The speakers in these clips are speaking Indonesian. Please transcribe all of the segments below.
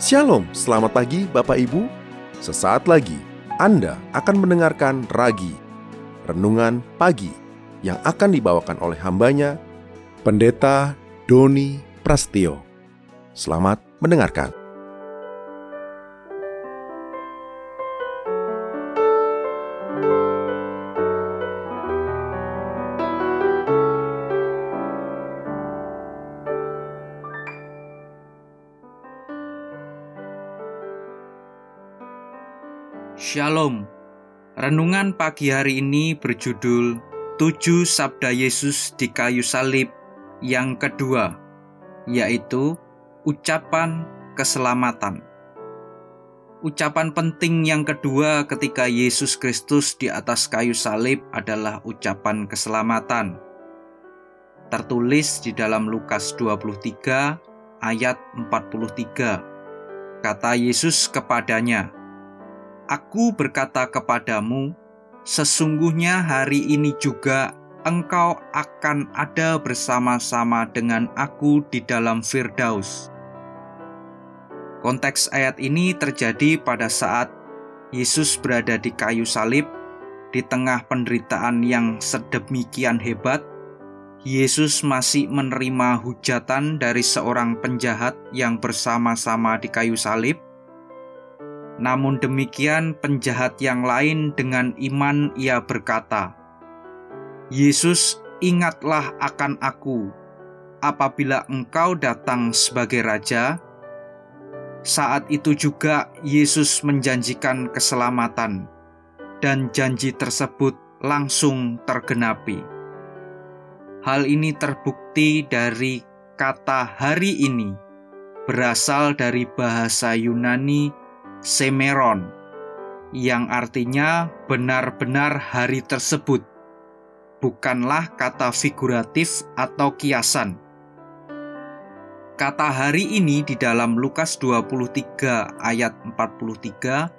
Shalom, selamat pagi Bapak Ibu. Sesaat lagi Anda akan mendengarkan Ragi, Renungan Pagi, yang akan dibawakan oleh hambanya, Pendeta Doni Prastio. Selamat mendengarkan. Shalom. Renungan pagi hari ini berjudul Tujuh Sabda Yesus di Kayu Salib yang kedua, yaitu ucapan keselamatan. Ucapan penting yang kedua ketika Yesus Kristus di atas kayu salib adalah ucapan keselamatan. Tertulis di dalam Lukas 23 ayat 43. Kata Yesus kepadanya, Aku berkata kepadamu, sesungguhnya hari ini juga engkau akan ada bersama-sama dengan aku di dalam Firdaus. Konteks ayat ini terjadi pada saat Yesus berada di kayu salib di tengah penderitaan yang sedemikian hebat. Yesus masih menerima hujatan dari seorang penjahat yang bersama-sama di kayu salib. Namun demikian, penjahat yang lain dengan iman ia berkata, "Yesus, ingatlah akan aku apabila engkau datang sebagai raja." Saat itu juga Yesus menjanjikan keselamatan, dan janji tersebut langsung tergenapi. Hal ini terbukti dari kata "hari ini", berasal dari bahasa Yunani "semeron", yang artinya benar-benar hari tersebut, bukanlah kata figuratif atau kiasan. Kata hari ini di dalam Lukas 23 ayat 43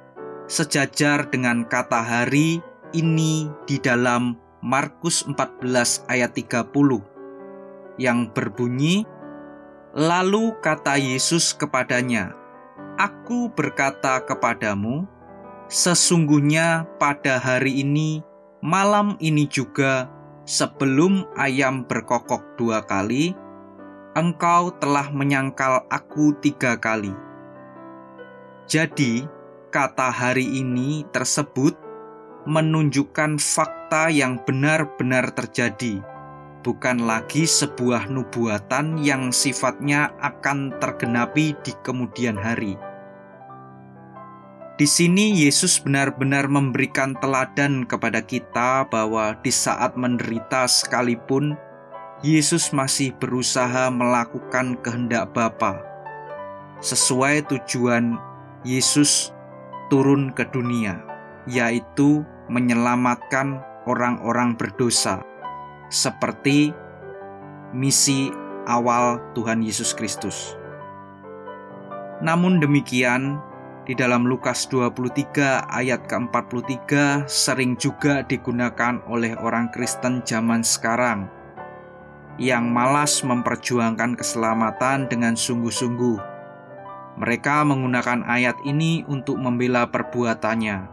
sejajar dengan kata hari ini di dalam Markus 14 ayat 30 yang berbunyi Lalu kata Yesus kepadanya, Aku berkata kepadamu, sesungguhnya pada hari ini, malam ini juga, sebelum ayam berkokok dua kali, engkau telah menyangkal aku tiga kali. Jadi, kata hari ini tersebut menunjukkan fakta yang benar-benar terjadi, bukan lagi sebuah nubuatan yang sifatnya akan tergenapi di kemudian hari. Di sini Yesus benar-benar memberikan teladan kepada kita bahwa di saat menderita sekalipun Yesus masih berusaha melakukan kehendak Bapa sesuai tujuan Yesus turun ke dunia, yaitu menyelamatkan orang-orang berdosa, seperti misi awal Tuhan Yesus Kristus. Namun demikian, di dalam Lukas 23 ayat ke-43 sering juga digunakan oleh orang Kristen zaman sekarang yang malas memperjuangkan keselamatan dengan sungguh-sungguh. Mereka menggunakan ayat ini untuk membela perbuatannya.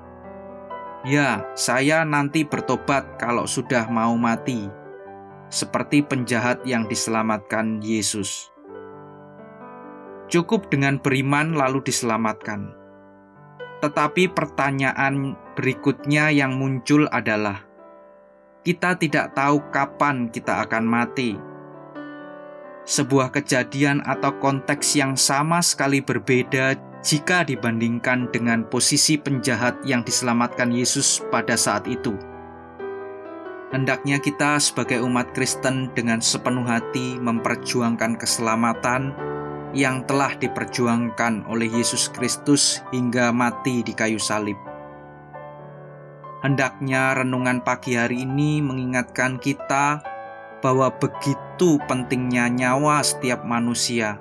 Ya, saya nanti bertobat kalau sudah mau mati, seperti penjahat yang diselamatkan Yesus. Cukup dengan beriman, lalu diselamatkan. Tetapi pertanyaan berikutnya yang muncul adalah: kita tidak tahu kapan kita akan mati. Sebuah kejadian atau konteks yang sama sekali berbeda jika dibandingkan dengan posisi penjahat yang diselamatkan Yesus pada saat itu. Hendaknya kita sebagai umat Kristen dengan sepenuh hati memperjuangkan keselamatan yang telah diperjuangkan oleh Yesus Kristus hingga mati di kayu salib. Hendaknya renungan pagi hari ini mengingatkan kita bahwa begitu pentingnya nyawa setiap manusia.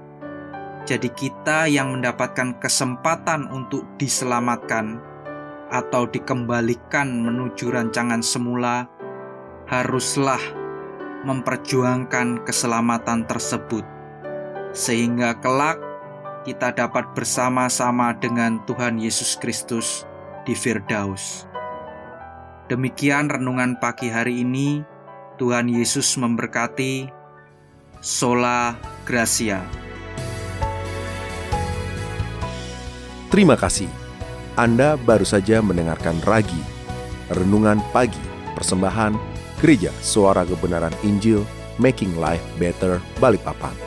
Jadi, kita yang mendapatkan kesempatan untuk diselamatkan atau dikembalikan menuju rancangan semula, haruslah memperjuangkan keselamatan tersebut, sehingga kelak kita dapat bersama-sama dengan Tuhan Yesus Kristus di Firdaus. Demikian renungan pagi hari ini. Tuhan Yesus memberkati. Sola Gracia. Terima kasih. Anda baru saja mendengarkan Ragi, Renungan Pagi, Persembahan Gereja Suara Kebenaran Injil, Making Life Better, Balikpapan.